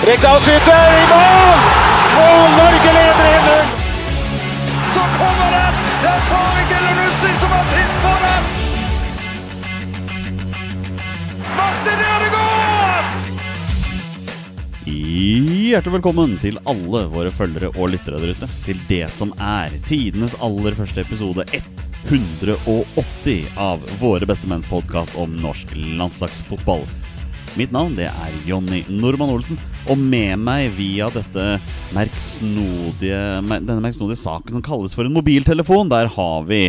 Rekdal skyter i mål! Og Norge leder 1-0! Så kommer den! Det er Tariq Elunussi som har sist på den! Martin Ødegaard! Hjertelig velkommen til alle våre følgere og lyttere der ute. Til det som er tidenes aller første episode 180 av Våre beste menns podkast om norsk landslagsfotball. Mitt navn det er Jonny Normann Olsen, og med meg via dette merksnodige, denne merksnodige saken som kalles for en mobiltelefon, der har vi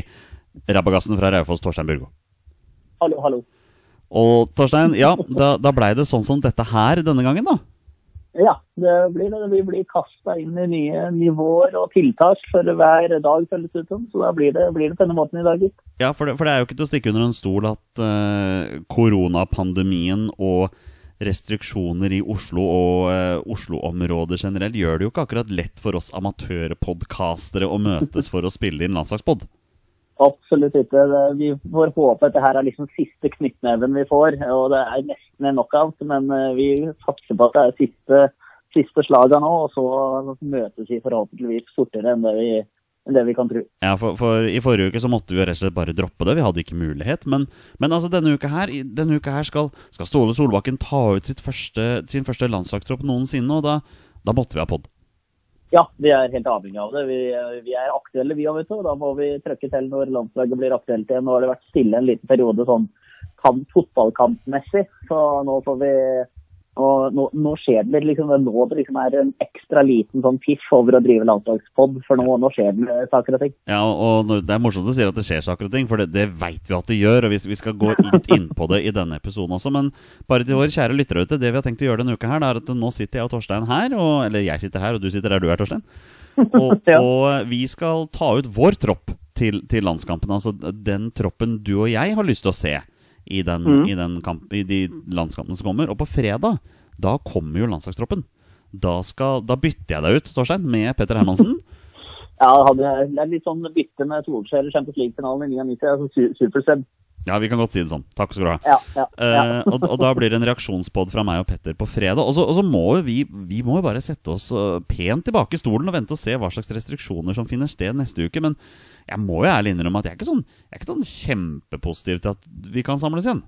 rabagassen fra Raufoss, Torstein Burgo. Hallo, hallo. Og Torstein, ja, da, da blei det sånn som dette her denne gangen, da. Ja, det blir det. Vi blir kasta inn i nye nivåer og tiltak for hver dag, føles det som. Så da blir det, blir det på denne måten i dag. Ja, for det, for det er jo ikke til å stikke under en stol at uh, koronapandemien og restriksjoner i Oslo og uh, Oslo-området generelt gjør det jo ikke akkurat lett for oss amatørpodkastere å møtes for å spille inn landslagspod. Absolutt ikke. Vi får håpe at dette er liksom siste knyttneven vi får. Og det er nesten en knockout, men eh, vi satser på at det er siste, siste slaget nå. Og så møtes vi forhåpentligvis fortere enn det vi, enn det vi kan tro. Ja, for, for I forrige uke så måtte vi rett og slett bare droppe det. Vi hadde ikke mulighet. Men, men altså denne uka her, denne uka her skal, skal Ståle Solbakken ta ut første, sin første landslagstropp noensinne, og da, da måtte vi ha pod. Ja, vi er helt avhengig av det. Vi, vi er aktuelle, vi òg. Da må vi trøkke til når landslaget blir aktuelt igjen. Nå har det vært stille en liten periode sånn kamp, fotballkampmessig. Så nå får vi og nå, nå skjer det liksom, nå det liksom er en ekstra liten sånn piff over å drive landslagspod, for nå, nå skjer det saker og ting. Ja, og når- Det er morsomt du sier at det skjer saker og ting, for det, det veit vi at det gjør. og vi, vi skal gå litt inn på det i denne episoden også. Men bare til våre kjære lyttere ute, det vi har tenkt å gjøre denne uka, her, det er at nå sitter jeg og Torstein her. Og, eller jeg sitter her, og du sitter der du er, Torstein. Og, Ja. og vi skal ta ut vår tropp til, til landskampen. Altså den troppen du og jeg har lyst til å se i, den, i, den kamp, i de landskampene som kommer. Og på fredag, da kommer jo landslagstroppen. Da, skal, da bytter jeg deg ut, Torstein, med Petter Hermansen. Ja, det er litt sånn bytte med Solskjær Champions League-finalen i 99, altså su- supersub. Ja, vi kan godt si det sånn. Takk skal du ha. Ja, ja, ja. Eh, og, og da blir det en reaksjonspod fra meg og Petter på fredag. Og så, og så må jo vi, vi må jo bare sette oss eh, pent tilbake i stolen og vente og se hva slags restriksjoner som finner sted neste uke. Men jeg må jo ærlig innrømme at jeg er ikke sånn, jeg er ikke sånn kjempepositiv til at vi kan samles igjen.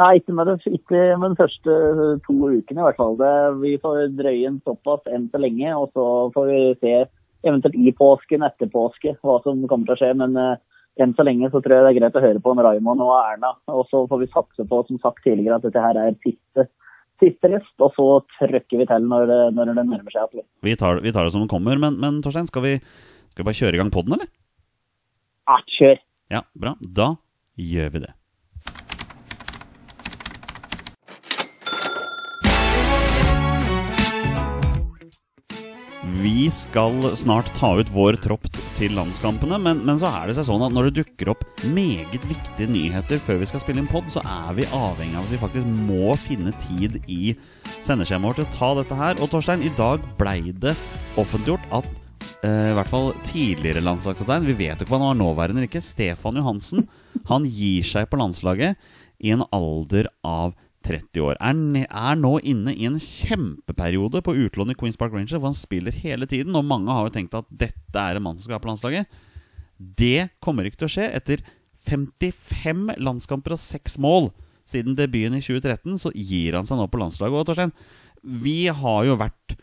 Nei, ikke med, det, ikke med den første to ukene i hvert fall. Det, vi får drøye en såpass enn så lenge, og så får vi se eventuelt i påsken, etter påske, hva som kommer til å skje. Men uh, enn så lenge så tror jeg det er greit å høre på en Raymond og Erna. Og så får vi satse på, som sagt tidligere, at dette her er siste, siste rest. Og så trykker vi til når det, når det nærmer seg. Vi tar, vi tar det som det kommer. Men, men Torstein, skal vi, skal vi bare kjøre i gang podden, eller? Ja, kjør! Ja, bra. Da gjør vi det. Vi skal snart ta ut vår tropp til landskampene, men, men så er det seg sånn at når det dukker opp meget viktige nyheter før vi skal spille inn pod, så er vi avhengig av at vi faktisk må finne tid i sendeskjemaet vårt til å ta dette her. Og Torstein, i dag blei det offentliggjort at i hvert fall tidligere landslagskaptein, vi vet jo ikke hva han var nåværende eller ikke, Stefan Johansen, han gir seg på landslaget i en alder av 30 år. Er, er nå inne i en kjempeperiode på utlån i Queens Park Ranger, hvor han spiller hele tiden, og mange har jo tenkt at dette er en mann som skal være på landslaget. Det kommer ikke til å skje. Etter 55 landskamper og 6 mål siden debuten i 2013, så gir han seg nå på landslaget. Og Torstein, vi har jo vært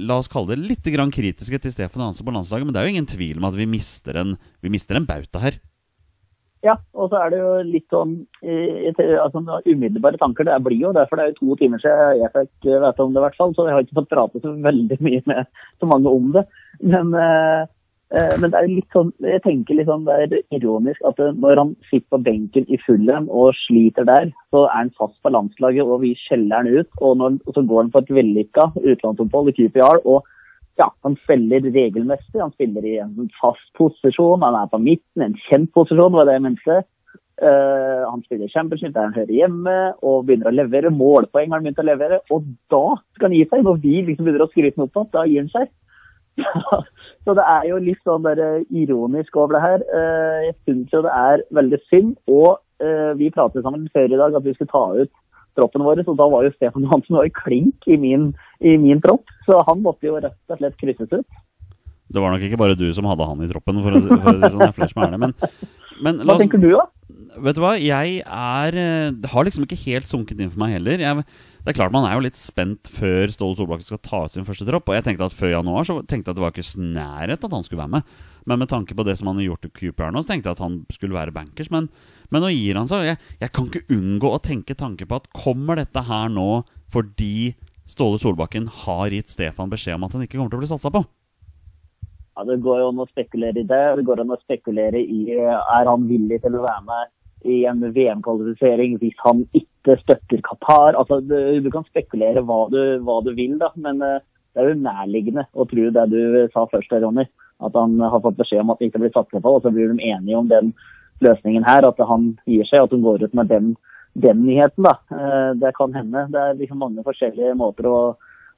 La oss kalle det litt grann kritiske til Stefan Hansen på landslaget, men det er jo ingen tvil om at vi mister en, vi mister en bauta her. Ja, og så er det jo litt sånn altså, Umiddelbare tanker det blir jo derfor det er jo to timer siden jeg fikk eh, vite om det, i hvert fall. Så jeg har ikke fått prate så veldig mye med så mange om det. Men Eh, Men det er litt sånn, jeg tenker litt sånn, det er ironisk at eh, når han sitter på benken i Fulham og sliter der, så er han fast på landslaget og vi skjeller han ut. Og, når, og så går han på et vellykka utenlandsopphold i QPR og ja, han spiller regelmessig. Han spiller i en fast posisjon, han er på midten, en kjent posisjon, var det jeg mente. Uh, han spiller championship der han hører hjemme og begynner å levere. Målpoeng har han begynt å levere. Og da skal han gi seg. Når vi liksom begynner å skryte opp, da gir han seg. Så det er jo litt sånn eh, ironisk over det her. Eh, Jeg syns jo det er veldig synd. Og eh, vi pratet sammen før i dag at vi skulle ta ut troppen vår, så da var jo Stefan Johansen klink i min, i min tropp. Så han måtte jo rett og slett krysses ut. Det var nok ikke bare du som hadde han i troppen, for å, for å si sånn. Det er flere som er det. Men, men Hva oss, tenker du, da? vet du hva, jeg er eh, Det har liksom ikke helt sunket inn for meg heller. Jeg, det er klart Man er jo litt spent før Ståle Solbakken skal ta ut sin første tropp. Og jeg tenkte at før januar så tenkte jeg at det var ikke snærhet at han skulle være med. Men med tanke på det som han har gjort i QPR nå, så tenkte jeg at han skulle være bankers. Men, men nå gir han seg. Jeg, jeg kan ikke unngå å tenke tanke på at kommer dette her nå fordi Ståle Solbakken har gitt Stefan beskjed om at han ikke kommer til å bli satsa på? Ja, Det går jo an å spekulere i det. Det går an å spekulere i er han villig til å være med i en VM-kvalifisering hvis han ikke støtter Qatar. Altså, du, du kan spekulere hva du, hva du vil, da. Men eh, det er jo nærliggende å tro det du sa først, Ronny. At han har fått beskjed om at det ikke blir satset på, og så blir de enige om den løsningen her. At han gir seg, at hun går ut med den, den nyheten. da. Eh, Det kan hende. Det er liksom mange forskjellige måter å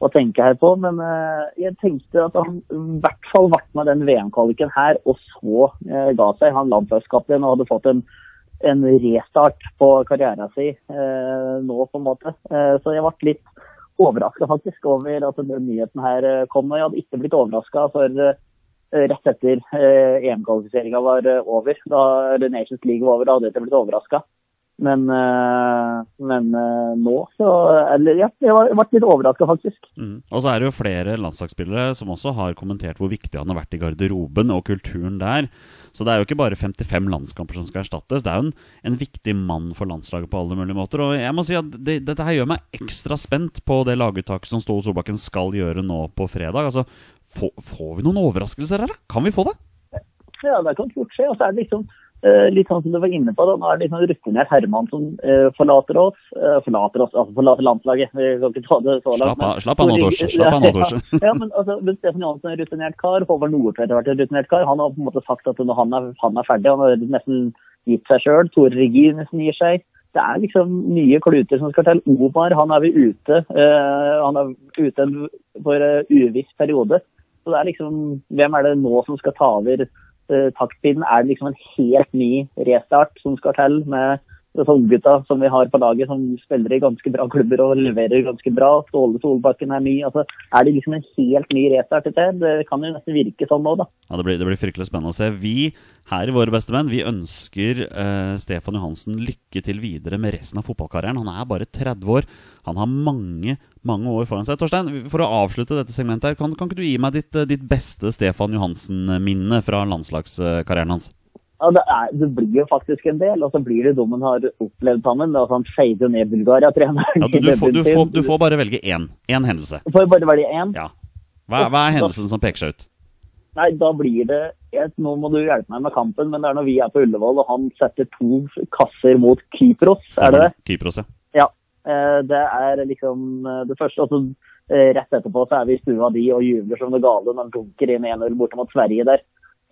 å tenke her på, men eh, jeg tenkte at han i hvert fall ble med den VM-kvaliken her, og så eh, ga seg. Han landslagskaptein og hadde fått en, en restart på karrieren sin eh, nå, på en måte. Så jeg ble litt overraska faktisk over at den nyheten her kom. Og jeg hadde ikke blitt overraska for rett etter EM-kvalifiseringa var over. Da The Nations League var over, da hadde jeg ikke blitt overraska. Men, eh, men eh, nå så Eller ja, jeg ble litt overraska, faktisk. Mm. Og så er det jo flere landslagsspillere som også har kommentert hvor viktig han har vært i garderoben og kulturen der. Så det er jo ikke bare 55 landskamper som skal erstattes. Det er jo en, en viktig mann for landslaget på alle mulige måter. Og jeg må si at det, dette her gjør meg ekstra spent på det laguttaket som Ståle Solbakken skal gjøre nå på fredag. Altså, få, får vi noen overraskelser her, da? Kan vi få det? Ja, det kan fort skje. Og så er det liksom eh, litt sånn som du var inne på, da. Nå er det liksom rutinert Herman som uh, forlater oss. Uh, forlater oss, altså forlater landslaget. Vi kan ikke ta det så langt. Slapp av- slapp av nå, Torse. Slapp av nå. Ja, ja, men altså, men Stefan Johansen er en rutinert kar. Håvard Nordtvedt har vært en rutinert kar. Han har på en måte sagt at når han er, han er ferdig, han har nesten gitt seg sjøl. Tore Regin nesten gir seg. Det er liksom nye kluter som skal til. Omar han er vi ute. Uh, han er ute for en uviss periode. Så det er liksom, Hvem er det nå som skal ta over eh, taktpinnen? Er liksom en helt ny restart som skal til med unggutta som vi har på laget, som spiller i ganske bra klubber og leverer ganske bra? Ståle Solbakken er ny. altså Er det liksom en helt ny restart? dette? Det kan jo nesten virke sånn nå, da. Ja, det blir, det blir fryktelig spennende å se. Vi her i Våre beste menn vi ønsker eh, Stefan Johansen lykke til videre med resten av fotballkarrieren. Han er bare 30 år. Han har mange mange år foran seg. Torstein, for å avslutte dette segmentet, her, kan, kan ikke du gi meg ditt, eh, ditt beste Stefan Johansen-minne fra landslagskarrieren hans? Ja, det, er, det blir jo faktisk en del, og så blir det dommen har opplevd sammen. Altså, han feider ned Bulgaria-treneren. Ja, du, du, får, du, får, du får bare velge én. Én hendelse. Får bare velge én. Ja. Hva, hva er hendelsen som peker seg ut? Nei, da blir det et, Nå må du hjelpe meg med kampen, men det er når vi er på Ullevål og han setter to kasser mot Kypros, er det det? Kypros, ja. Ja. eh, Det er liksom eh, det første. Og så eh, rett etterpå så er vi i stua di og jubler som det gale når han dunker inn 1-0 borte mot Sverige der.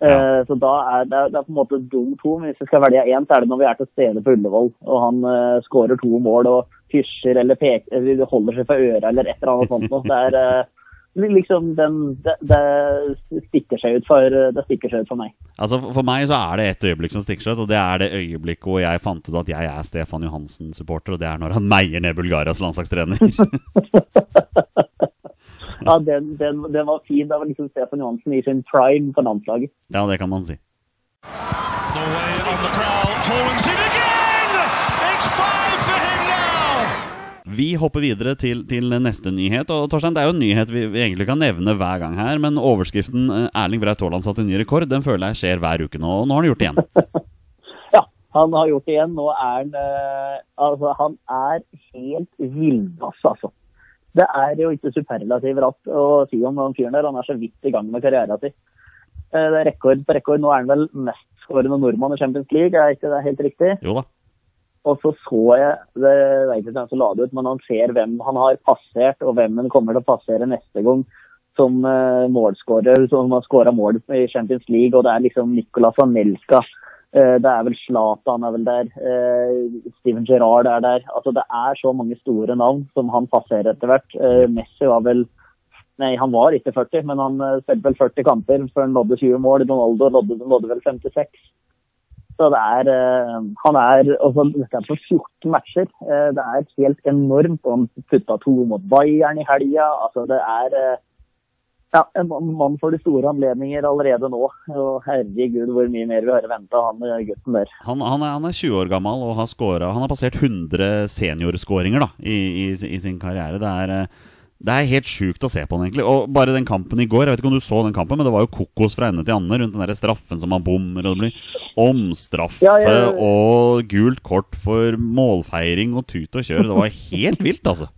Eh, Så da er det, det er på en måte dum to. Men hvis vi skal velge én, så er det når vi er til stede på Ullevål og han uh, skårer to mål og hysjer eller peker, eller holder seg for øra eller et eller annet sånt noe. Det er uh, liksom den det, det stikker seg ut for det stikker seg ut for meg. Altså For for meg så er det ett øyeblikk som stikker seg ut, og det er det øyeblikket hvor jeg fant ut at jeg er Stefan Johansen-supporter, og det er når han meier ned Bulgarias landslagstrener. Ja, den, den, den var fin. Det var liksom Stefan Johansen i sin prime på landslaget. ja, det kan man si. Norway on the prowl. Haaland's in again! It's five for him now! Vi hopper videre til, til neste nyhet. Og Torstein, Det er jo en nyhet vi, vi egentlig kan nevne hver gang her, men overskriften eh, 'Erling Braut Haaland satte ny rekord' den føler jeg skjer hver uke nå. Og nå har han gjort det igjen. Ja, han har gjort det igjen. Nå er han eh, Altså, han er helt villbass, altså. Det er jo ikke superlativ ratt å si om den fyren der. Han er så vidt i gang med karrieren sin. Eh, Det er rekord på rekord. Nå er han vel mestskårende nordmann i Champions League, er ikke det helt riktig? Jo da. Og så så jeg, det vet ikke hvem som la det ut, men han ser hvem han har passert, og hvem han kommer til å passere neste gang som uh, målskårer, som har skåra mål i Champions League. Og det er liksom Nicolas Anelka. Eh, det er vel Zlatan er vel der. eh, Steven Gerrard er der. Altså Det er så mange store navn som han passerer etter hvert. Eh, Messi var vel Nei, han var ikke 40, men han spilte vel 40 kamper før han nådde 20 mål. Ronaldo nådde, nådde vel 56. Så det er Han er også Dette er på 14 matcher. Det er helt enormt. Han putta to mot Bayern i helga. Altså, det er ja, en mann- for de store anledninger allerede nå. Og herregud, hvor mye mer vi har venta han eh, gutten der. Han, han, er, han er 20 år gammel og har, scoret, han har passert 100 seniorskåringer i, i, i sin karriere. Det er, eh, det er helt sjukt å se på han egentlig. Og bare den kampen i går, jeg vet ikke om du så den kampen, men det var jo kokos fra ende til ende rundt den der straffen som han bommer, og det blir omstraffe Ja, ja, ja. og gult kort for målfeiring og tut og kjør. Det var helt vilt, altså.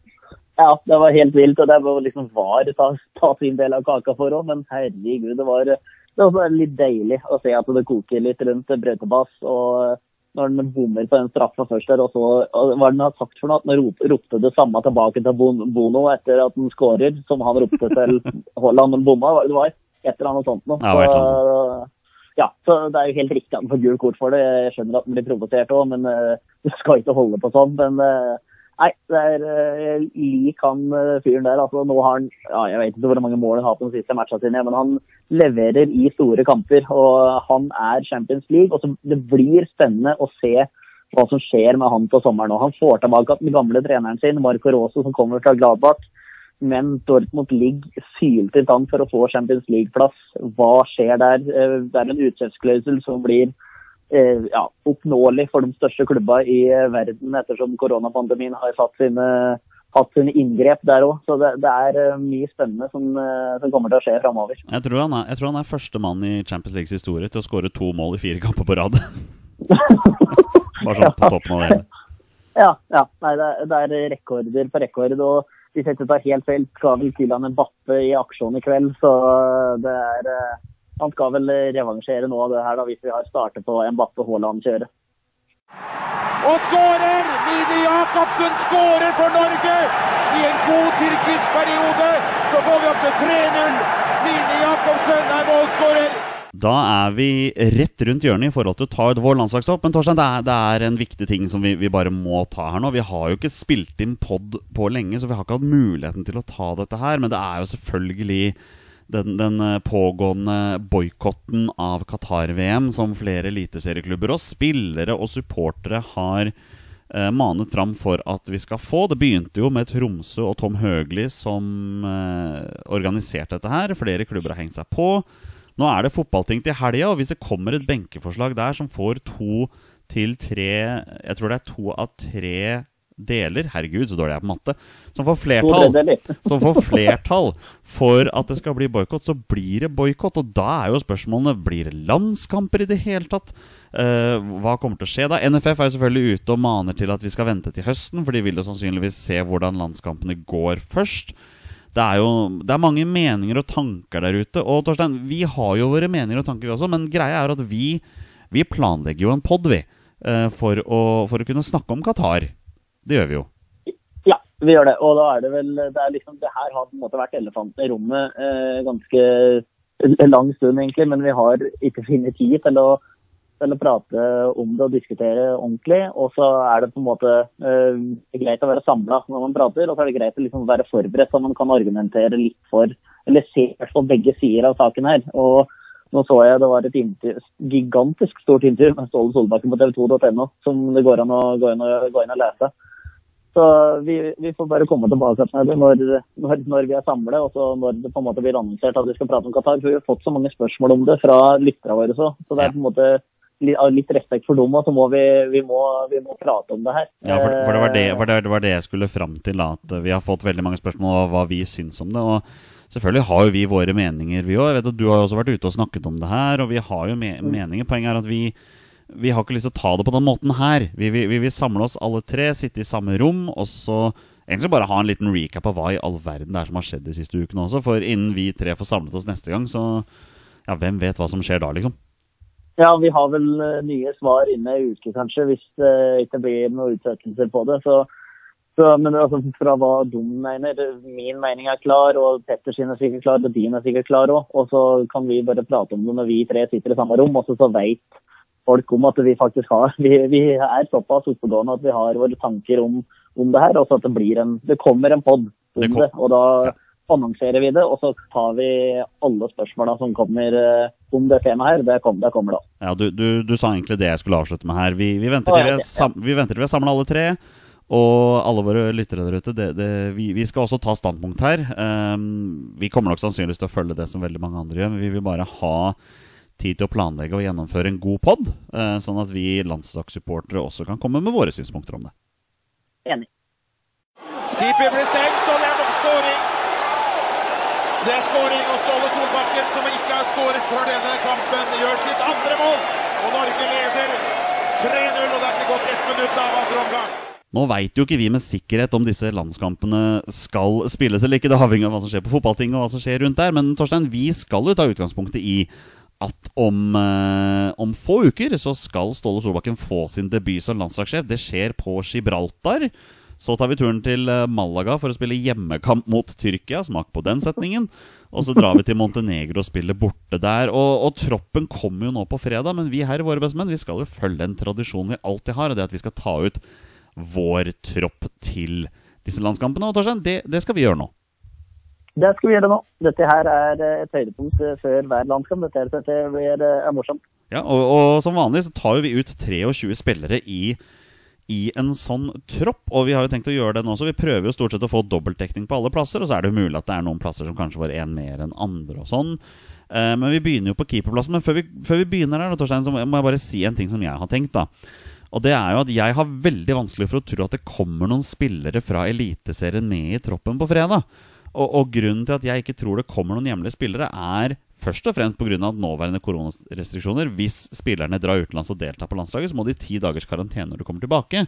Ja, det var helt vilt. Og det var liksom var ta, ta sin del av kaka for òg, men herregud, det var, det var litt deilig å se at det koker litt rundt brøytebass. Og når han bommer på den straffa først der, og så og hva er det har sagt for noe? At han ropte, det samme tilbake til Bono etter at han skårer, som han ropte til Haaland han bomma. Det var et eller annet sånt noe. Var Så, ja, så det er jo helt riktig at han får gult kort for det. Jeg skjønner at han blir provosert òg, men eh, du skal ikke holde på sånn. Men eh, nei, det er uh, lik han eh, fyren der. Altså, nå har han ja, Jeg vet ikke hvor mange mål han har på de siste matchene sine, men han leverer i store kamper. Og han er Champions League. og så Det blir spennende å se hva som skjer med han på sommeren. Og han får tilbake den gamle treneren sin, Marco Rosso, som kommer fra Gladbach. Men Dortmund ligger syltynt an for å få Champions League-plass. Hva skjer der? Eh, Det er en utkjøpsklausul som blir eh, ja, oppnåelig for de største klubba i eh, verden, ettersom koronapandemien har satt sine, hatt sine inngrep der òg. Så det, det er eh, mye spennende som, eh, som kommer til å skje framover. Jeg tror han er, jeg tror han er første mann i Champions Leagues historie til å skåre to mål i fire kamper på rad. Bare sånn på toppen av det. Ja, ja. Nei, det, er- det er rekorder på rekord. og Hvis jeg ikke tar helt feil, skal vel Kylian Mbappe i aksjon i kveld. Så det er eh, Han skal vel revansjere nå av det her, da, hvis vi har startet på Mbappe-Haaland-kjøret. Og skårer! Mini Jacobsen skårer for Norge! I en god tyrkisk periode så går vi opp til 3-0. Mini Jacobsen er målskårer. Da er vi rett rundt hjørnet i forhold til å ta ut vår landslagstopp. Men Torstein, det er, det er en viktig ting som vi, vi bare må ta her nå. Vi har jo ikke spilt inn pod på lenge, så vi har ikke hatt muligheten til å ta dette her. Men det er jo selvfølgelig den, den eh, pågående boikotten av Qatar-VM som flere eliteserieklubber og spillere og supportere har eh, manet fram for at vi skal få. Det begynte jo med Tromsø og Tom Høgli som eh, organiserte dette her. Flere klubber har hengt seg på. Nå er det fotballting til helga, og hvis det kommer et benkeforslag der som får to til tre Jeg tror det er to av tre deler Herregud, så dårlig jeg er på matte. Som får flertall som får flertall for at det skal bli boikott, så blir det boikott. Og da er jo spørsmålene blir det landskamper i det hele tatt. Uh, hva kommer til å skje da? NFF er jo selvfølgelig ute og maner til at vi skal vente til høsten, for de vil jo sannsynligvis se hvordan landskampene går først. Det er jo det er mange meninger og tanker der ute. Og Torstein, vi har jo våre meninger og tanker, vi også, men greia er at vi, vi planlegger jo en pod, vi. eh, For å, for å kunne snakke om Qatar. Det gjør vi jo. Ja, vi gjør det. Og da er det vel Det, er liksom, det her har på en måte vært elefanten i rommet eh, ganske lang stund, egentlig. Men vi har ikke funnet tid til å, til å prate om det og diskutere ordentlig. Og så er det på en måte eh, greit å være samla når man prater, og så er det greit å liksom være forberedt så man kan argumentere litt for Eller se i hvert fall begge sider av saken her. Og nå så jeg det var et intervju, gigantisk stort intervju med Ståle Solbakken på tv2.no, som det går an å gå inn og, gå inn og lese. Så vi, vi får bare komme tilbake når, når, når vi er samlet, og så når det på en måte blir annonsert at vi skal prate om Qatar. For vi har fått så mange spørsmål om det fra lytterne våre så. Så det er på en måte av litt respekt for dem, så må vi, vi, må, vi må prate om det her. Ja, for, for det, var det, for det, det var det jeg skulle fram til. At vi har fått veldig mange spørsmål om hva vi syns om det. Og selvfølgelig har jo vi våre meninger, vi òg. Du har jo også vært ute og snakket om det her, og vi har jo me meninger. Poenget er at vi, vi har ikke lyst til å ta det på den måten her. Vi, vi, vi vil samle oss alle tre, sitte i samme rom, og så egentlig bare ha en liten recap av hva i all verden det er som har skjedd de siste ukene også. For innen vi tre får samlet oss neste gang, så ja, hvem vet hva som skjer da, liksom? Ja, vi har vel eh, nye svar innen ei uke, kanskje, hvis det ikke blir noen utsettelser på det. Så, så, men altså, fra hva Dum mener Min mening er klar, og Petters er sikkert klar, og din er sikkert klar òg. Og så kan vi bare prate om det når vi tre sitter i samme rom, og så, så veit folk om at vi faktisk har Vi, vi er såpass oppegående at vi har våre tanker om, om det her. Og så at det blir en Det kommer en pod om Det det, og da Ja. annonserer vi det. Og så tar vi alle spørsmåla som kommer eh, om det temaet her. Det kommer, det kommer da. Ja, du, du, du sa egentlig det jeg skulle avslutte med her. Vi, vi venter til vi, vi venter til vi er samla alle tre. Og alle våre lyttere der ute. Det, det, vi, vi skal også ta standpunkt her. Um, vi kommer nok sannsynligvis til å følge det som veldig mange andre gjør. Men vi vil bare ha tid til å planlegge og gjennomføre en god pod, eh, sånn at vi landslagssupportere også kan komme med våre synspunkter om det. Enig. Keeper blir stengt, og det er nok scoring. Det er scoring, og Ståle Solbakken, som ikke har skåret før denne kampen, gjør sitt andre mål. Og Norge leder 3-0, og det er ikke gått ett minutt av andre omgang. Nå veit jo ikke vi med sikkerhet om disse landskampene skal spilles eller ikke. Det avhenger av hva som skjer på fotballtinget og hva som skjer rundt der. Men Torstein, vi skal jo ta utgangspunktet i at om, eh, om få uker så skal Ståle Solbakken få sin debut som landslagssjef. Det skjer på Gibraltar. Så tar vi turen til eh, Malaga for å spille hjemmekamp mot Tyrkia. Smak på den setningen. Og så drar vi til Montenegro og spiller borte der. Og, og troppen kommer jo nå på fredag, men vi her, våre bestemenn, vi skal jo følge en tradisjon vi alltid har, og det at vi skal ta ut vår tropp til disse landskampene. Og Torstein, det, det skal vi gjøre nå. Det skal vi gjøre nå. Dette her er eh, et høydepunkt eh, før hver landskamp. Dette, her- dette blir, eh, er morsomt. Ja, og, og som vanlig så tar vi ut 23 spillere i, i en sånn tropp. Og vi har jo tenkt å gjøre det nå så Vi prøver jo stort sett å få dobbeltdekning på alle plasser. Og så er det jo mulig at det er noen plasser som kanskje får én mer enn andre og sånn. Eh, men vi begynner jo på keeperplassen. Men før vi, før vi begynner her, Torstein, så må jeg bare si en ting som jeg har tenkt. da Og det er jo at jeg har veldig vanskelig for å tro at det kommer noen spillere fra Eliteserien med i troppen på fredag. Og, og grunnen til at jeg ikke tror det kommer noen hjemlige spillere, er først og fremst pga. nåværende koronarestriksjoner. Hvis spillerne drar utenlands og deltar på landslaget, så må de ti dagers karantene når de kommer tilbake.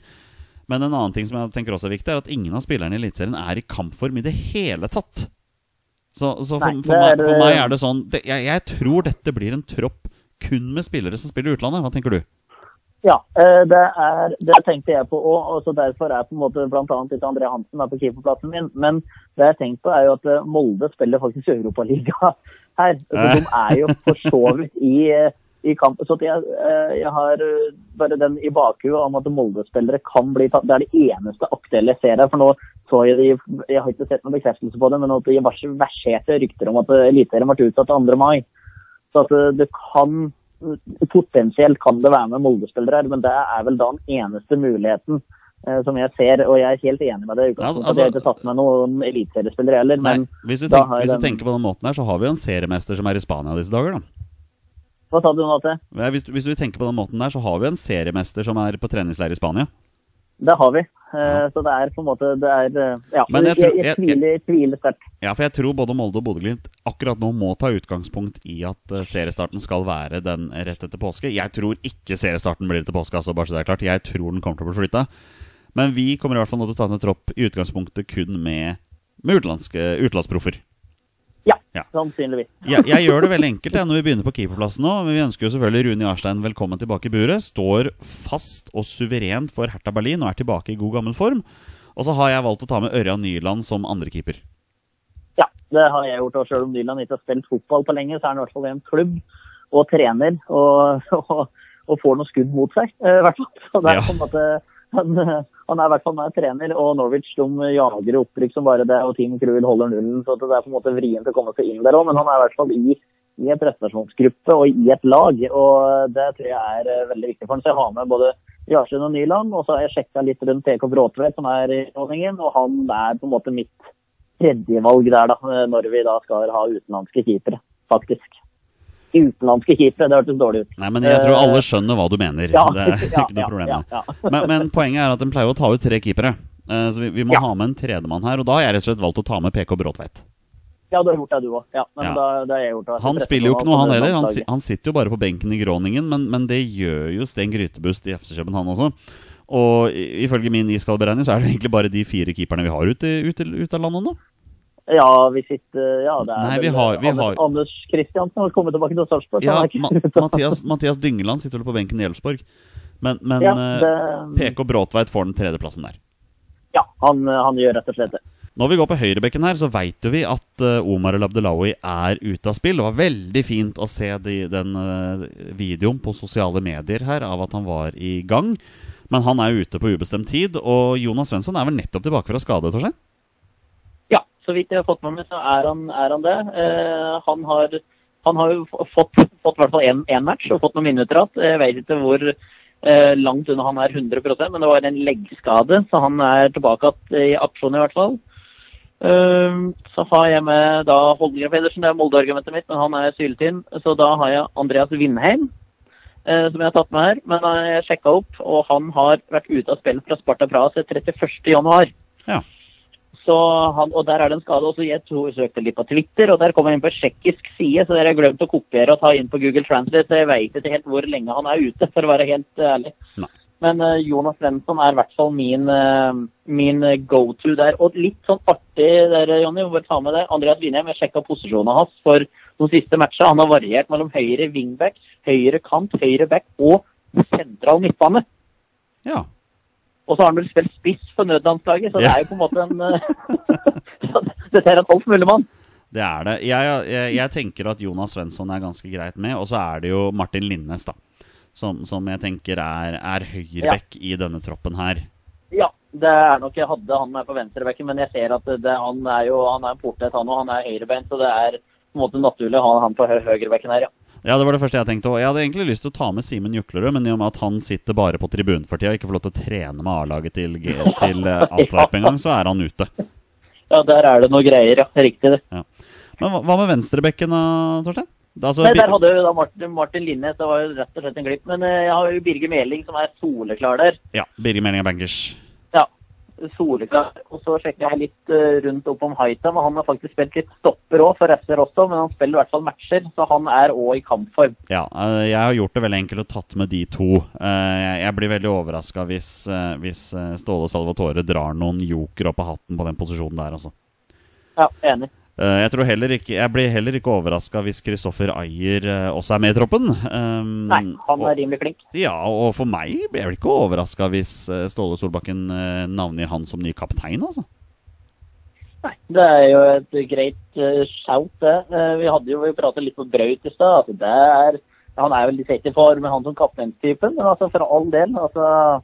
Men en annen ting som jeg tenker også er viktig, er at ingen av spillerne i Eliteserien er i kampform i det hele tatt. Så, så for, for, meg, for meg er det sånn det, jeg, jeg tror dette blir en tropp kun med spillere som spiller i utlandet. Hva tenker du? Ja, eh, det, er, det tenkte jeg på òg. og så Derfor er på en måte bl.a. André Hansen er på keeperplassen min. Men det jeg har tenkt på, er jo at eh, Molde spiller faktisk Europaliga her. Så de er jo for så vidt i, eh, i kamp. Så jeg, jeg har bare den i bakhuet om at Molde-spillere kan bli tatt. Det er det eneste aktuelle jeg ser her. For nå så jeg Jeg har ikke sett noen bekreftelse på det, men det verserte rykter om at Eliteserien ble utsatt til 2. mai. Så at det kan Potensielt kan det være med Molde-spillere her, men det er vel da den eneste muligheten eh, som jeg ser. Og jeg er helt enig med det. Altså, altså- jeg har ikke tatt med noen eliteseriespillere heller, Nei, men hvis du, tenker, hvis du tenker på den måten her, så har vi jo en seriemester som er i Spania disse dager, da. hva sa du nå til? Hvis, hvis du tenker på den måten der, så har vi en seriemester som er på treningsleir i Spania. Det har vi. Eh, Så det er på en måte det er, eh, Ja. Men jeg jeg, tror- jeg, jeg- tviler, tviler sterkt. Ja, for jeg tror både Molde og Bodø-Glimt akkurat nå må ta utgangspunkt i at eh, seriestarten skal være den rett etter påske. Jeg tror ikke seriestarten blir etter påske, altså bare så det er klart. Jeg tror den kommer til å bli flytta. Men vi kommer i hvert fall nå til å ta ned tropp i utgangspunktet kun med, med utenlandsproffer. Ja, Ja. sannsynligvis. Jeg, jeg gjør det veldig enkelt jeg, når vi begynner på keeperplassen nå. Men vi ønsker jo selvfølgelig Rune Jarstein velkommen tilbake i buret. Står fast og suverent for Hertha Berlin og er tilbake i god gammel form. Og så har jeg valgt å ta med Ørjan Nyland som andrekeeper. Ja, det har jeg gjort. Og selv om Nyland ikke har spilt fotball på lenge, så er han i hvert fall i en klubb og trener og, og, og får noen skudd mot seg. eh, i hvert fall. Så det er Ja. på en måte han, han er i hvert fall med trener, og Norwich de jager opprykk som bare det, og Team Cruel holder nullen. så det er på en måte vrient å komme seg inn der òg, men han er i hvert fall i, i en prestasjonsgruppe og i et lag. og Det tror jeg er eh, veldig viktig for han. Så jeg har med både Jarstein og Nyland, og så har jeg sjekka litt rundt TK Bråtvedt, som er i ordningen, og han er på en måte mitt tredjevalg der, da, når vi da skal ha utenlandske keepere, faktisk. Utenlandske keepere, det hørtes dårlig ut. Nei, men jeg tror alle skjønner hva du mener. Ja, det er ikke noe problem ja. Men, men poenget er at en pleier å ta ut tre keepere. Eh, Så vi, vi må ha med en tredjemann her, og da har jeg rett og slett valgt å ta med PK Bråtveit. Ja, du har gjort det, du òg. Ja, Ja. Han spiller jo ikke noe, han heller. Han, han sitter jo bare på benken i Groningen, men, men det gjør jo Sten Grytebust i FC København også. Og ifølge min iskalde beregning så er det egentlig bare de fire keeperne vi har ute, ute, ute av landet nå. Ja, vi sitter Ja, det er Nei, vi har- vi Anders, har- Anders Kristiansen har kommet tilbake til Sarpsborg. Ja, Ma Mathias, Mathias Dyngeland sitter vel på benken i Elfsborg. Men, men Ja, eh, det- PK Bråtveit får den tredjeplassen der. Ja, han, han gjør rett og slett det. Når vi går på høyrebekken her, så veit vi at eh, Omar El Abdelawi er ute av spill. Det var veldig fint å se de, den eh, videoen på sosiale medier her av at han var i gang. Men han er ute på ubestemt tid, og Jonas Svensson er vel nettopp tilbake fra skade, Torstein? Så vidt jeg har fått med meg, så er han, er han det. Eh, han, har, han har jo fått, fått i hvert fall én match og fått noen minutter igjen. Jeg vet ikke hvor eh, langt unna han er 100% men det var en leggskade, så han er tilbake i aksjon i hvert fall. Uh, så har jeg med da Holmgren Pedersen, det er Molde-argumentet mitt, men han er syltynn. Så da har jeg Andreas Vindheim, uh, som jeg har tatt med her. Men eh, jeg sjekka opp, og han har vært ute av spill fra Sparta Praha siden 31. januar. Ja. Så han, og der er det en skade også. Jeg tror vi søkte litt på Twitter, og der kommer jeg inn på tsjekkisk side, så dere har glemt å kopiere og ta inn på Google Translate, så jeg vet ikke helt hvor lenge han er ute, for å være helt ærlig. Nei. Men uh, Jonas Svensson er i hvert fall min, uh, min go-to der. Og litt sånn artig der, Jonny, bare ta med det. Andreas Winheim, jeg sjekka posisjonen hans for de siste matchene. Han har variert mellom høyre wingback, høyre kant, høyre back og sentral midtbane. Ja. Og så har han vel spilt spiss for nødlandslaget, så det er jo på en måte en eh, Dette er en alt mulig mann. Det er det. Jeg, jeg, jeg tenker at Jonas Svensson er ganske greit med. Og så er det jo Martin Linnes, da. Som, som jeg tenker er, er høyrebekk i denne troppen her. Ja, det er nok Jeg hadde han med på venstrebekken, men jeg ser at det, han er jo han er en portett, han og han er høyrebeint, så det er på en måte naturlig å ha han på hø høyrebekken her, ja. Ja, det var det første jeg tenkte. òg. jeg hadde egentlig lyst til å ta med Simen Juklerud, men i og med at han sitter bare på tribunen for tida og ikke får lov til å trene med A-laget til, G til eh, Antwerp engang, så er han ute. Ja, Der er det noe greier, ja. Riktig det. Men hva, hva med venstrebekken, da, Torstein? Altså, Nei, Der hadde jo da Martin, Martin Linnes, det var jo rett og slett en glipp. Men eh, jeg har jo Birger Meling som er soleklar der. Ja, Birger Meling er bankers. Soleklar. Og så sjekker jeg litt eh, rundt opp om Haitam, og han har faktisk spilt litt stopper òg for FC Rostov, men han spiller i hvert fall matcher, så han er òg i kampform. Ja, eh, jeg har gjort det veldig enkelt og tatt med de to. Eh, Jeg blir veldig overraska hvis, hvis Ståle Salvatore drar noen joker opp av hatten på den posisjonen der, altså. Ja, enig. Eh, Jeg, tror heller ikke, jeg blir heller ikke overraska hvis Kristoffer Ayer eh, også er med i troppen. Um, Nei, han og- er rimelig flink. Ja, og for meg blir jeg vel ikke overraska hvis eh, Ståle Solbakken navngir han som ny kaptein, altså. Nei, det er jo et greit uh, shout, det. Vi hadde jo vi pratet litt på Braut i stad. Altså, han er vel litt ikke i form, han som kapteinstypen, men altså, for all del. altså...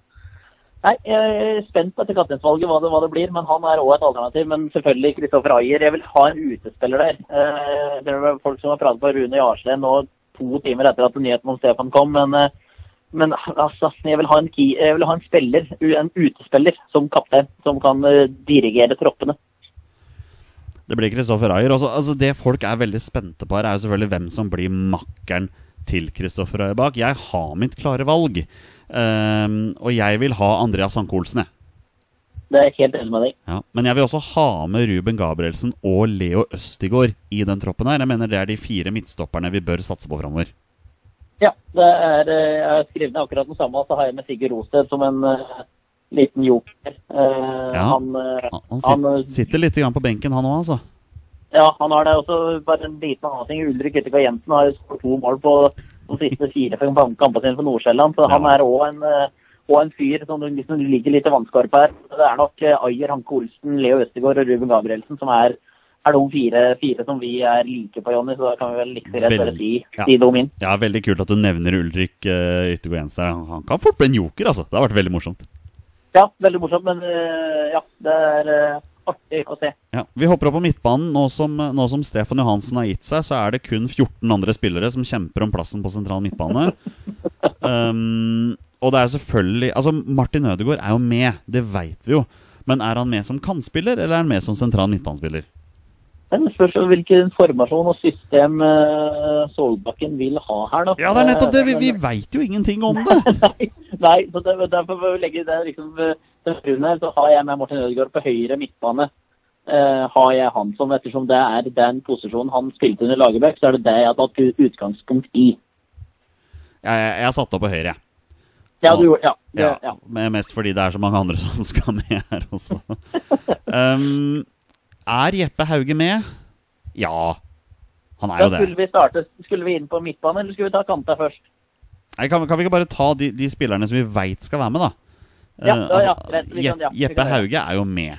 Nei, jeg er spent etter kapteinsvalget hva hva det blir, men han er òg et alternativ. Men selvfølgelig Kristoffer Ayer. Jeg vil ha en utespiller der. Eh, det er folk som har pratet på Rune Jarstein nå to timer etter at nyheten om Stefan kom, men, eh, men altså, jeg vil, en jeg vil ha en spiller, en utespiller som kaptein, som kan eh, dirigere troppene. Det blir Kristoffer Ayer. Også, altså det folk er veldig spente på her, er jo selvfølgelig hvem som blir makkeren til Kristoffer Ayer bak. Jeg har mitt klare valg. Ehm, og jeg vil ha Andreas Anke Olsen, jeg. Det er jeg helt enig med deg. Ja. Men jeg vil også ha med Ruben Gabrielsen og Leo Østigård i den troppen her. Jeg mener det er de fire midtstopperne vi bør satse på framover. Ja, det er, eh, jeg har skrevet ned akkurat den samme, så har jeg med Sigurd Rosted som en uh, liten joker. Uh, Ja, han, uh, Han, han han, sitter litt grann på benken, han òg, altså. ja, han har det også. Bare en liten annen ting. Ulrik Yttergård Jensen har skåret to mål på de siste fire-fem kampene sine for Nordsjælland, så han er òg en, eh, en fyr som liksom ligger litt i vannskorpa her. Det er nok eh, Ayer, Hanke Olsen, Leo Østegård og Ruben Gabrielsen som er, er de fire, fire som vi er like på, Jonny. Så da kan vi vel like rett bare si, Ja. si dem inn. Ja, Veldig kult at du nevner Ulrik uh, Yttergård Jensen. her. Han kan fort bli en joker, altså. Det har vært veldig morsomt. Ja, veldig morsomt, men uh, ja, det er eh, artig å se. Ja, Vi hopper opp på midtbanen. Nå som, nå som Stefan Johansen har gitt seg, så er det kun 14 andre spillere som kjemper om plassen på sentral midtbane. Um, og det er selvfølgelig Altså, Martin Ødegaard er jo med, det veit vi jo. Men er han med som kantspiller, eller er han med som sentral midtbanespiller? Det spørs hvilken formasjon og system uh, Solbakken vil ha her, da. Ja, det er nettopp det! Vi, vi veit jo ingenting om det! Nei, nei, så det, derfor får vi legge det liksom den her, så har jeg med Martin Ødegaard på høyre midtbane. Uh, har jeg han som, ettersom det er den posisjonen han spilte under Lagerbäck, så er det det jeg har tatt utgangspunkt i. Jeg, jeg, jeg satte satt opp på høyre, jeg. Ja, du gjorde ja, det, Ja, ja. Mest fordi det er så mange andre som skal med her også. Um, Er Jeppe Hauge med? Ja. Han er jo det. skulle vi starte, skulle vi inn på midtbane, eller skulle vi ta kanta først? Nei, kan, kan vi ikke bare ta de, de spillerne som vi veit skal være med, da? Ja, Eh, ja, ja, greit, vi kan- Jepp- ja, vi Jeppe Hauge er jo med.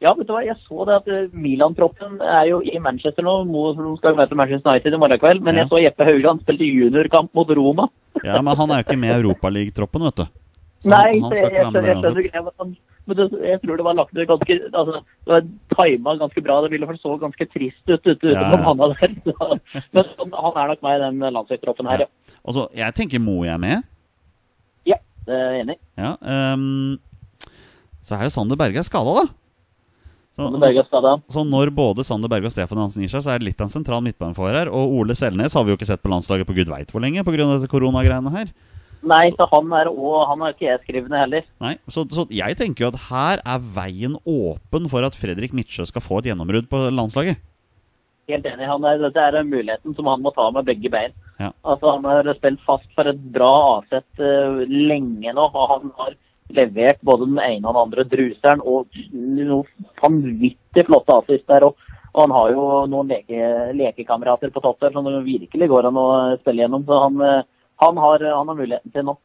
Ja, vet du hva, jeg så det at eh, Milan-troppen er jo i Manchester nå. De skal møte Manchester United i morgen kveld. Men Ja. jeg så Jeppe Hauge han spilte juniorkamp mot Roma. Ja, Men han er jo ikke med i Europaligatroppen, vet du. Så Nei, han, han jeg, jeg, skjønner uansett. greia, men det, jeg tror det var lagt ut ganske altså, Det var tima ganske bra. Det ville for så ganske trist ut ute Ja, ja. på der. Men han, han er nok med i den landslagstroppen her, ja. ja. Altså, Jeg tenker Mo er med. Det er jeg enig i. Ja, um, så er jo Sander Berge skada, da. Så, så når både Sander Berge og Stefan Hansen gir seg, så er det litt av en sentral midtbanefører her. Og Ole Selnes har vi jo ikke sett på landslaget på gud veit hvor lenge pga. koronagreiene her. Nei, så han er òg han er ikke jeg skrivende heller. Nei, så, så jeg tenker jo at her er veien åpen for at Fredrik Midtsjø skal få et gjennombrudd på landslaget. Helt enig. Han er, dette er muligheten som han må ta med begge bein. Ja. Altså, han har spilt fast for et bra avsett uh, lenge nå, og han har levert både den ene og den andre druseren og noe vanvittig flotte assist der. Og, og han har jo noen leke, lekekamerater på topp der som det virkelig går an å spille gjennom. Så han, eh, han, har, han har muligheten til nå.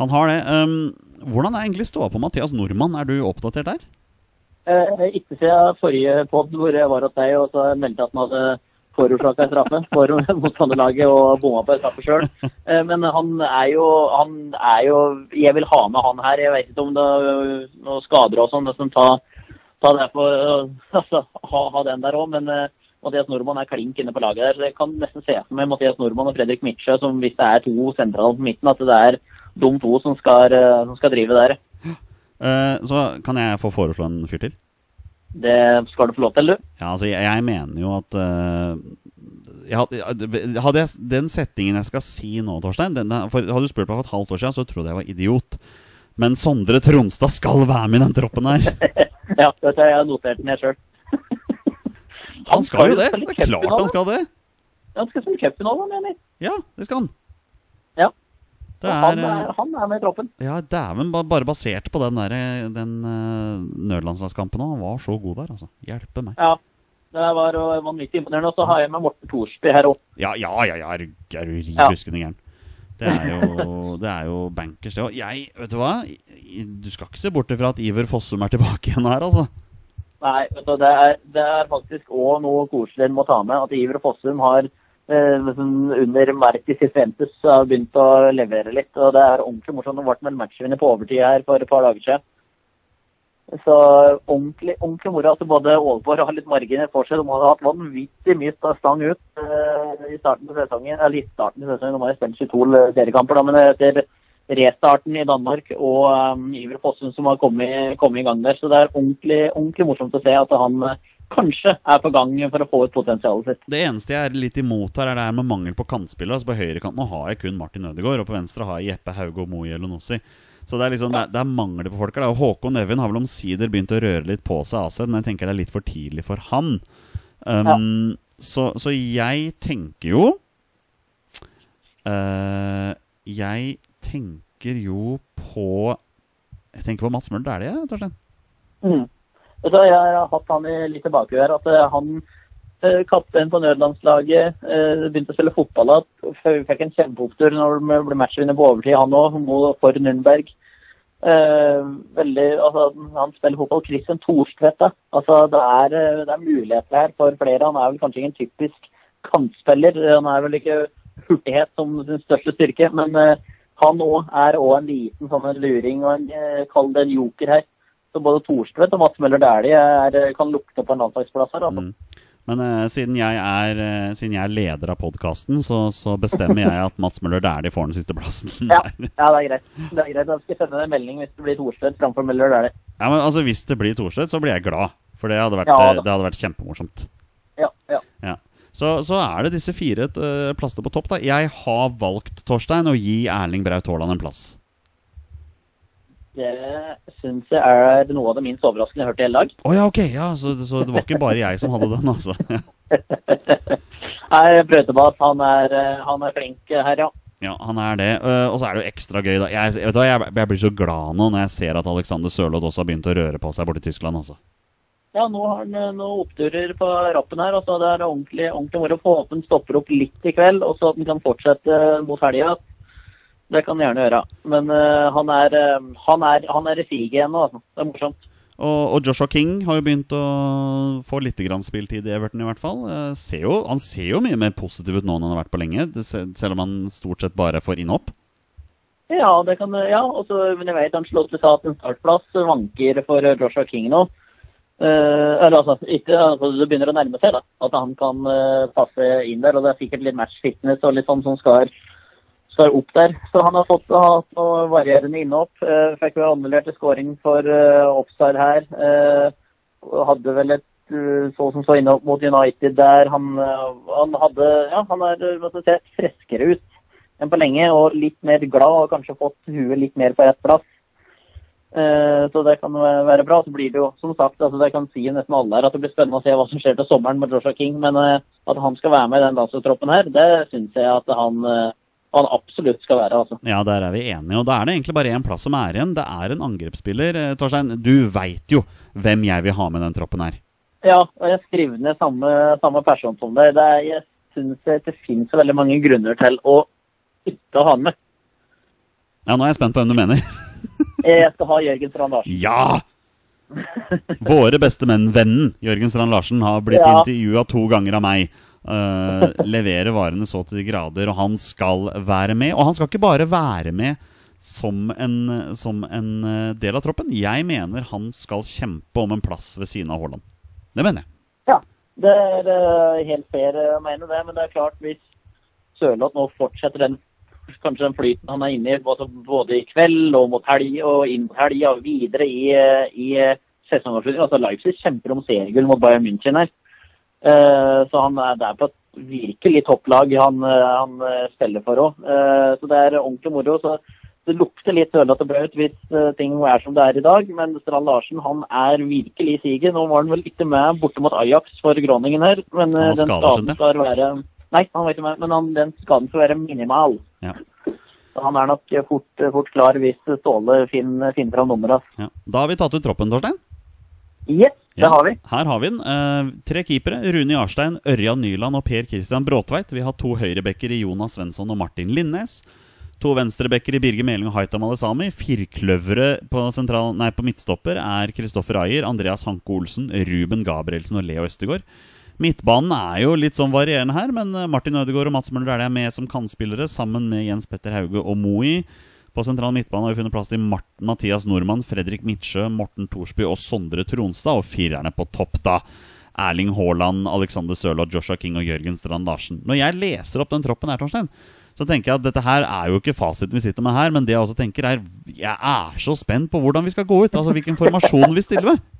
Han har det. Um, hvordan er egentlig ståa på Mathias Nordmann? Er du oppdatert der? Eh, ikke siden forrige pod hvor jeg var hos deg og så meldte at han hadde forårsaka straffe for motstanderlaget og bomma på straffe sjøl. Eh, men han er jo han er jo Jeg vil ha med han her. Jeg vet ikke om det er noen skader og sånn. tar ta det for eh, altså, ha, ha den der òg. Men eh, Mathias Nordmann er klink inne på laget der. så Jeg kan nesten se for meg Mathias Nordmann og Fredrik Midtsjø som hvis det er to sentrale på midten, at det er de to som skal, eh, som skal drive der. Så kan jeg få foreslå en fyr til? Det skal du få lov til, du. Ja, altså, jeg, jeg mener jo at uh, jeg hadde, jeg den settingen jeg skal si nå, Torstein den, for Hadde du spurt meg for et halvt år siden, så trodde jeg var idiot. Men Sondre Tronstad skal være med i den troppen her! Ja, vet har jeg notert jeg sjøl. Han skal jo det! Det er klart han skal det! Han skal spille cupfinale, mener jeg. Ja, det skal han. Det han, er, er, han er med i troppen. Ja, dæven, ba- bare basert på den, der, den uh, nødlandslagskampen òg. Han var så god der, altså. Hjelpe meg. Ja. Det var vanvittig imponerende. Og så har jeg med Morten Thorsby her òg. Ja, ja, ja, ja er du- er riv ruskende gæren. Det er jo, det er jo bankers, det òg. Jeg, vet du hva? Du skal ikke se bort ifra at Iver Fossum er tilbake igjen her, altså. Nei, vet du, det, er, det er faktisk òg noe koselig en må ta med. At Iver Fossum har eh, under Mertis Cifuentes har begynt å levere litt. Og det er ordentlig morsomt. Det ble en matchvinner på overtid her for et par dager siden. Så ordentlig, ordentlig moro at både Aalborg har litt marginer for seg. De har hatt vanvittig mye stang ut uh, i starten av sesongen. Eller i starten av sesongen, de har spilt 22 seriekamper, da, men etter restarten i Danmark og um, Iver Fossum som har kommet, kommet i gang der. Så det er ordentlig, ordentlig morsomt å se at han eh, kanskje er på gang for å få ut potensialet sitt. Det eneste jeg er litt imot her, er det her med mangel på kantspillere. Altså på høyrekanten har jeg kun Martin Ødegaard, og på venstre har jeg Jeppe Hauge og Moe Elonossi. Så det er liksom, det, er, er mangler på folk her. Håkon Evjen har vel omsider begynt å røre litt på seg, Aset, men jeg tenker det er litt for tidlig for han. Um, så, så jeg tenker jo uh, Jeg tenker jo på Jeg tenker på Mats Møller Dæhlie, Torstein. Mm. Så jeg har hatt han litt tilbake her, at eh, han eh, kaptein på nødlandslaget, eh, begynte å spille fotball igjen. Fikk en kjempeopptur når de ble matchvinner på overtid, han òg, for Nürnberg. Veldig, altså, han spiller fotball. Christian Thorstvedt. Altså, det, det er muligheter her for flere. Han er vel kanskje ikke en typisk kantspiller. Han er vel ikke hurtighet som sin største styrke, men han òg er også en liten sånn en luring og en, kall det en joker her. Så både Thorstvedt og Mats Møller Dæhlie kan lukte på en landslagsplass her. Altså. Mm. Men uh, siden, jeg er, uh, siden jeg er leder av podkasten, så, så bestemmer jeg at Mats Møller Dæhlie får den siste plassen. Ja, ja, det er greit. Det er greit. Jeg skal sende en melding hvis det blir Thorstvedt framfor Møller Dæhlie. Ja, men altså Hvis det blir Thorstvedt, så blir jeg glad. For det hadde vært, Ja, eh, det hadde vært kjempemorsomt. Ja, ja. Ja. Så, så er det disse fire uh, plassene på topp. da Jeg har valgt Torstein å gi Erling Braut Haaland en plass. Det syns jeg er noe av det minst overraskende jeg har hørt i hele dag. Oh, ja, ok, ja, så, så det var ikke bare jeg som hadde den, altså. Nei, Brøytebass, han er, eh, han er flink her, ja. Ja, han er det. Eh, og så er det jo ekstra gøy, da. Jeg, vet du jeg, jeg blir så glad nå når jeg ser at Alexander Sørloth også har begynt å røre på seg borte i Tyskland, altså. ja, nå har han eh, noen oppturer på rappen her. og så Det er ordentlig, ordentlig moro. Få håpe han stopper opp litt i kveld, og så at han kan fortsette mot helga. Det kan han gjerne gjøre. Men uh, han, er, uh, han, er, han er i siget igjen nå. Altså. Det er morsomt. Og, og, Joshua King har jo begynt å få litt grann spilltid i Everton, i hvert fall. Ser jo, han ser jo mye mer positiv ut nå enn han har vært på lenge, selv om han stort sett bare får innhopp. Ja, det kan, ja også, men jeg vet han slått sa at en startplass vanker for Joshua King nå. Uh, eller altså, ikke, altså, Det begynner å nærme seg da, at han kan uh, passe inn der. og Det er sikkert litt match fitness og litt sånn som skal, skal opp der. Så han har fått ha noe varierende innhopp. Uh, fikk vel annullert skåring for uh, offside her. hadde vel et så som så innhopp mot United der. Han, han hadde Ja, han er skal jeg si, friskere ut enn på lenge og litt mer glad og kanskje fått huet litt mer på rett plass. Eh, så det kan være bra. Så blir det jo, som sagt, altså det kan si nesten alle her at det blir spennende å se hva som skjer til sommeren med Joshua King. Men eh, at han skal være med i den landslagstroppen her, det syns jeg at han, eh, han, absolutt skal være. altså. Ja, der er vi enige. Og da er det egentlig bare én plass som er igjen. Det er en angrepsspiller. Torstein, du veit jo hvem jeg vil ha med den troppen her. Ja, og jeg skriver ned samme, samme person som deg. Det er, jeg syns det finnes så veldig mange grunner til å ikke ha med. Ja, nå er jeg spent på hvem du mener. Jeg skal ha Jørgen Strand Larsen. Ja! Våre beste menn-vennen Jørgen Strand Larsen har blitt ja. intervjua to ganger av meg. Uh, leverer varene så til de grader, og han skal være med. Og han skal ikke bare være med som en, som en eh, del av troppen. Jeg mener han skal kjempe om en plass ved siden av Haaland. Det mener jeg. Ja, det er helt fair å mene det. Men det er klart, hvis Sørloth nå fortsetter den kanskje den flyten han er inne i både i kveld og mot helg og inn mot helg og videre i, i sesongavslutningen. Altså Leipzig kjemper om seriegull mot Bayern München her. Uh, så han er der på et virkelig topplag han, han spiller for òg. Eh, så det er ordentlig moro. så det lukter litt sørlete blaut hvis ting er som det er i dag, men Strand Larsen han er virkelig i siget. Nå var han vel ikke med borte mot Ajax for Groningen her, men den skaden skal være Nei, han var ikke med, men han, den skaden skal være minimal. Ja. Så han er nok fort, fort klar hvis Ståle finner, finner fram nummeret. Ja. Da har vi tatt ut troppen, Torstein. Yes, det ja, har vi. Her har vi den. Eh, tre keepere. Rune Jarstein, Ørjan Nyland og Per Christian Bråtveit. Vi har to høyrebacker i Jonas Svensson og Martin Linnes. To venstrebacker i Birger Meling og Haitam Alesami. Firkløvere på, på midtstopper er Kristoffer Ayer, Andreas Hanke Olsen, Ruben Gabrielsen og Leo Østegård. Midtbanen er jo litt sånn varierende her, men eh, Martin Ødegaard og Mats Møller er det med som kantspillere, sammen med Jens Petter Hauge og Moi. På sentral midtbane har vi funnet plass til Marten Mathias Nordmann, Fredrik Midtsjø, Morten Thorsby og Sondre Tronstad. Og firerne på topp, da. Erling Haaland, Alexander Sørloth, Joshua King og Jørgen Strand Larsen. Når jeg leser opp den troppen her, Torstein, så tenker jeg at dette her er jo ikke fasiten vi sitter med her, men det jeg også tenker er Jeg er så spent på hvordan vi skal gå ut. Altså hvilken formasjon vi stiller med.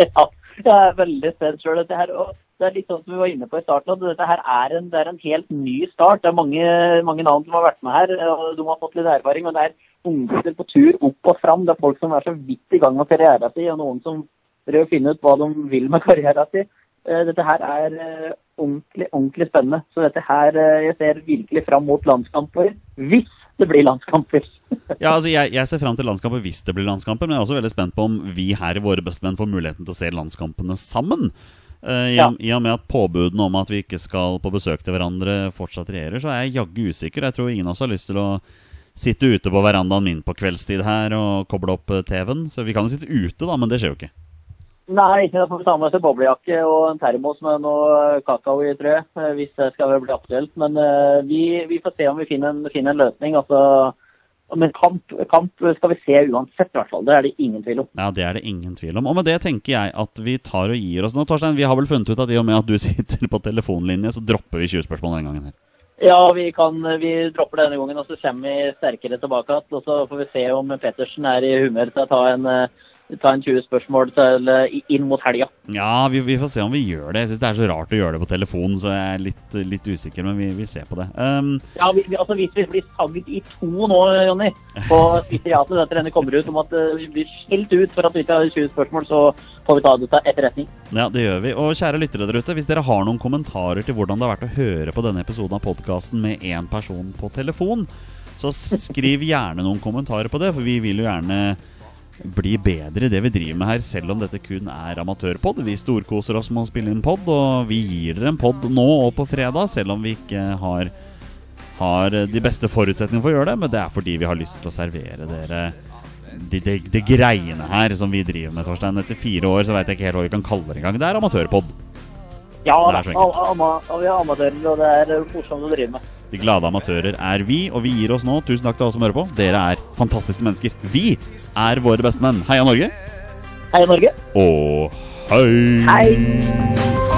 Ja, jeg er veldig spent sjøl. Det er litt sånn som vi var inne på i starten. at Dette her er en, det er en helt ny start. Det er mange, mange, navn som har vært med her. og De har fått litt erfaring. Men det er unggutter på tur opp og fram. Det er folk som er så vidt i gang med karrieren sin, og noen som prøver å finne ut hva de vil med karrieren sin. Eh, dette her er eh, ordentlig, ordentlig spennende. Så dette her, eh, jeg ser virkelig fram mot landskamper. Hvis det blir landskamper. ja, altså jeg, jeg, ser fram til landskamper hvis det blir landskamper, men jeg er også veldig spent på om vi her i Våre bestemenn får muligheten til å se landskampene sammen. Uh, i, ja. I og med at påbudene om at vi ikke skal på besøk til hverandre, fortsatt regjerer, så er jeg jaggu usikker. Jeg tror ingen av oss har lyst til å sitte ute på verandaen min på kveldstid her og koble opp eh, TV-en. Så vi kan jo sitte ute, da, men det skjer jo ikke. Nei, da får vi ta med en boblejakke og en termos med noe kakao i, tror jeg. Eh, hvis det skal bli aktuelt. Men uh, vi, vi, får se om vi finner en, finner en løsning. Altså, men kamp, kamp, skal vi se uansett, i hvert fall. Det er det ingen tvil om. Ja, det er det ingen tvil om. Og med det tenker jeg at vi tar og gir oss nå. Torstein, vi har vel funnet ut at i og med at du sitter på telefonlinje, så dropper vi 20 spørsmål den gangen her. Ja, vi, kan, vi dropper denne gangen, og så kommer vi sterkere tilbake igjen. Og så får vi se om Pettersen er i humør til å ta en uh, ta en 20 spørsmål til, eh, inn mot helga. Ja, vi, vi, får se om vi gjør det. Jeg syns det er så rart å gjøre det på telefonen, så jeg er litt, litt usikker, men vi, vi, ser på det. Um, ja, vi, altså Hvis vi blir sagd i to nå, Jonny, på Twitteriatet etter denne kommer ut om at eh, vi blir skilt ut for at vi ikke har 20 spørsmål, så får vi ta det til etterretning. Ja, det gjør vi. Og kjære lyttere der ute, hvis dere har noen kommentarer til hvordan det har vært å høre på denne episoden av podkasten med én person på telefon, så skriv gjerne noen kommentarer på det, for vi vil jo gjerne bli bedre i det vi driver med her, selv om dette kun er amatørpod. Vi storkoser oss med å spille inn pod, og vi gir dere en pod nå og på fredag, selv om vi ikke har, har de beste forutsetningene for å gjøre det. Men det er fordi vi har lyst til å servere dere de, de, de greiene her som vi driver med, Torstein. Etter fire år så veit jeg ikke helt hva vi kan kalle det engang. Det er amatørpod. Ja, Det er så enkelt. vi er amatører, og det er morsomt å drive med. De glade amatører er vi, og vi gir oss nå. Tusen takk til alle som hører på. Dere er fantastiske mennesker. Vi er våre beste menn. Heia Norge! Heia Norge. Og hei! Hei!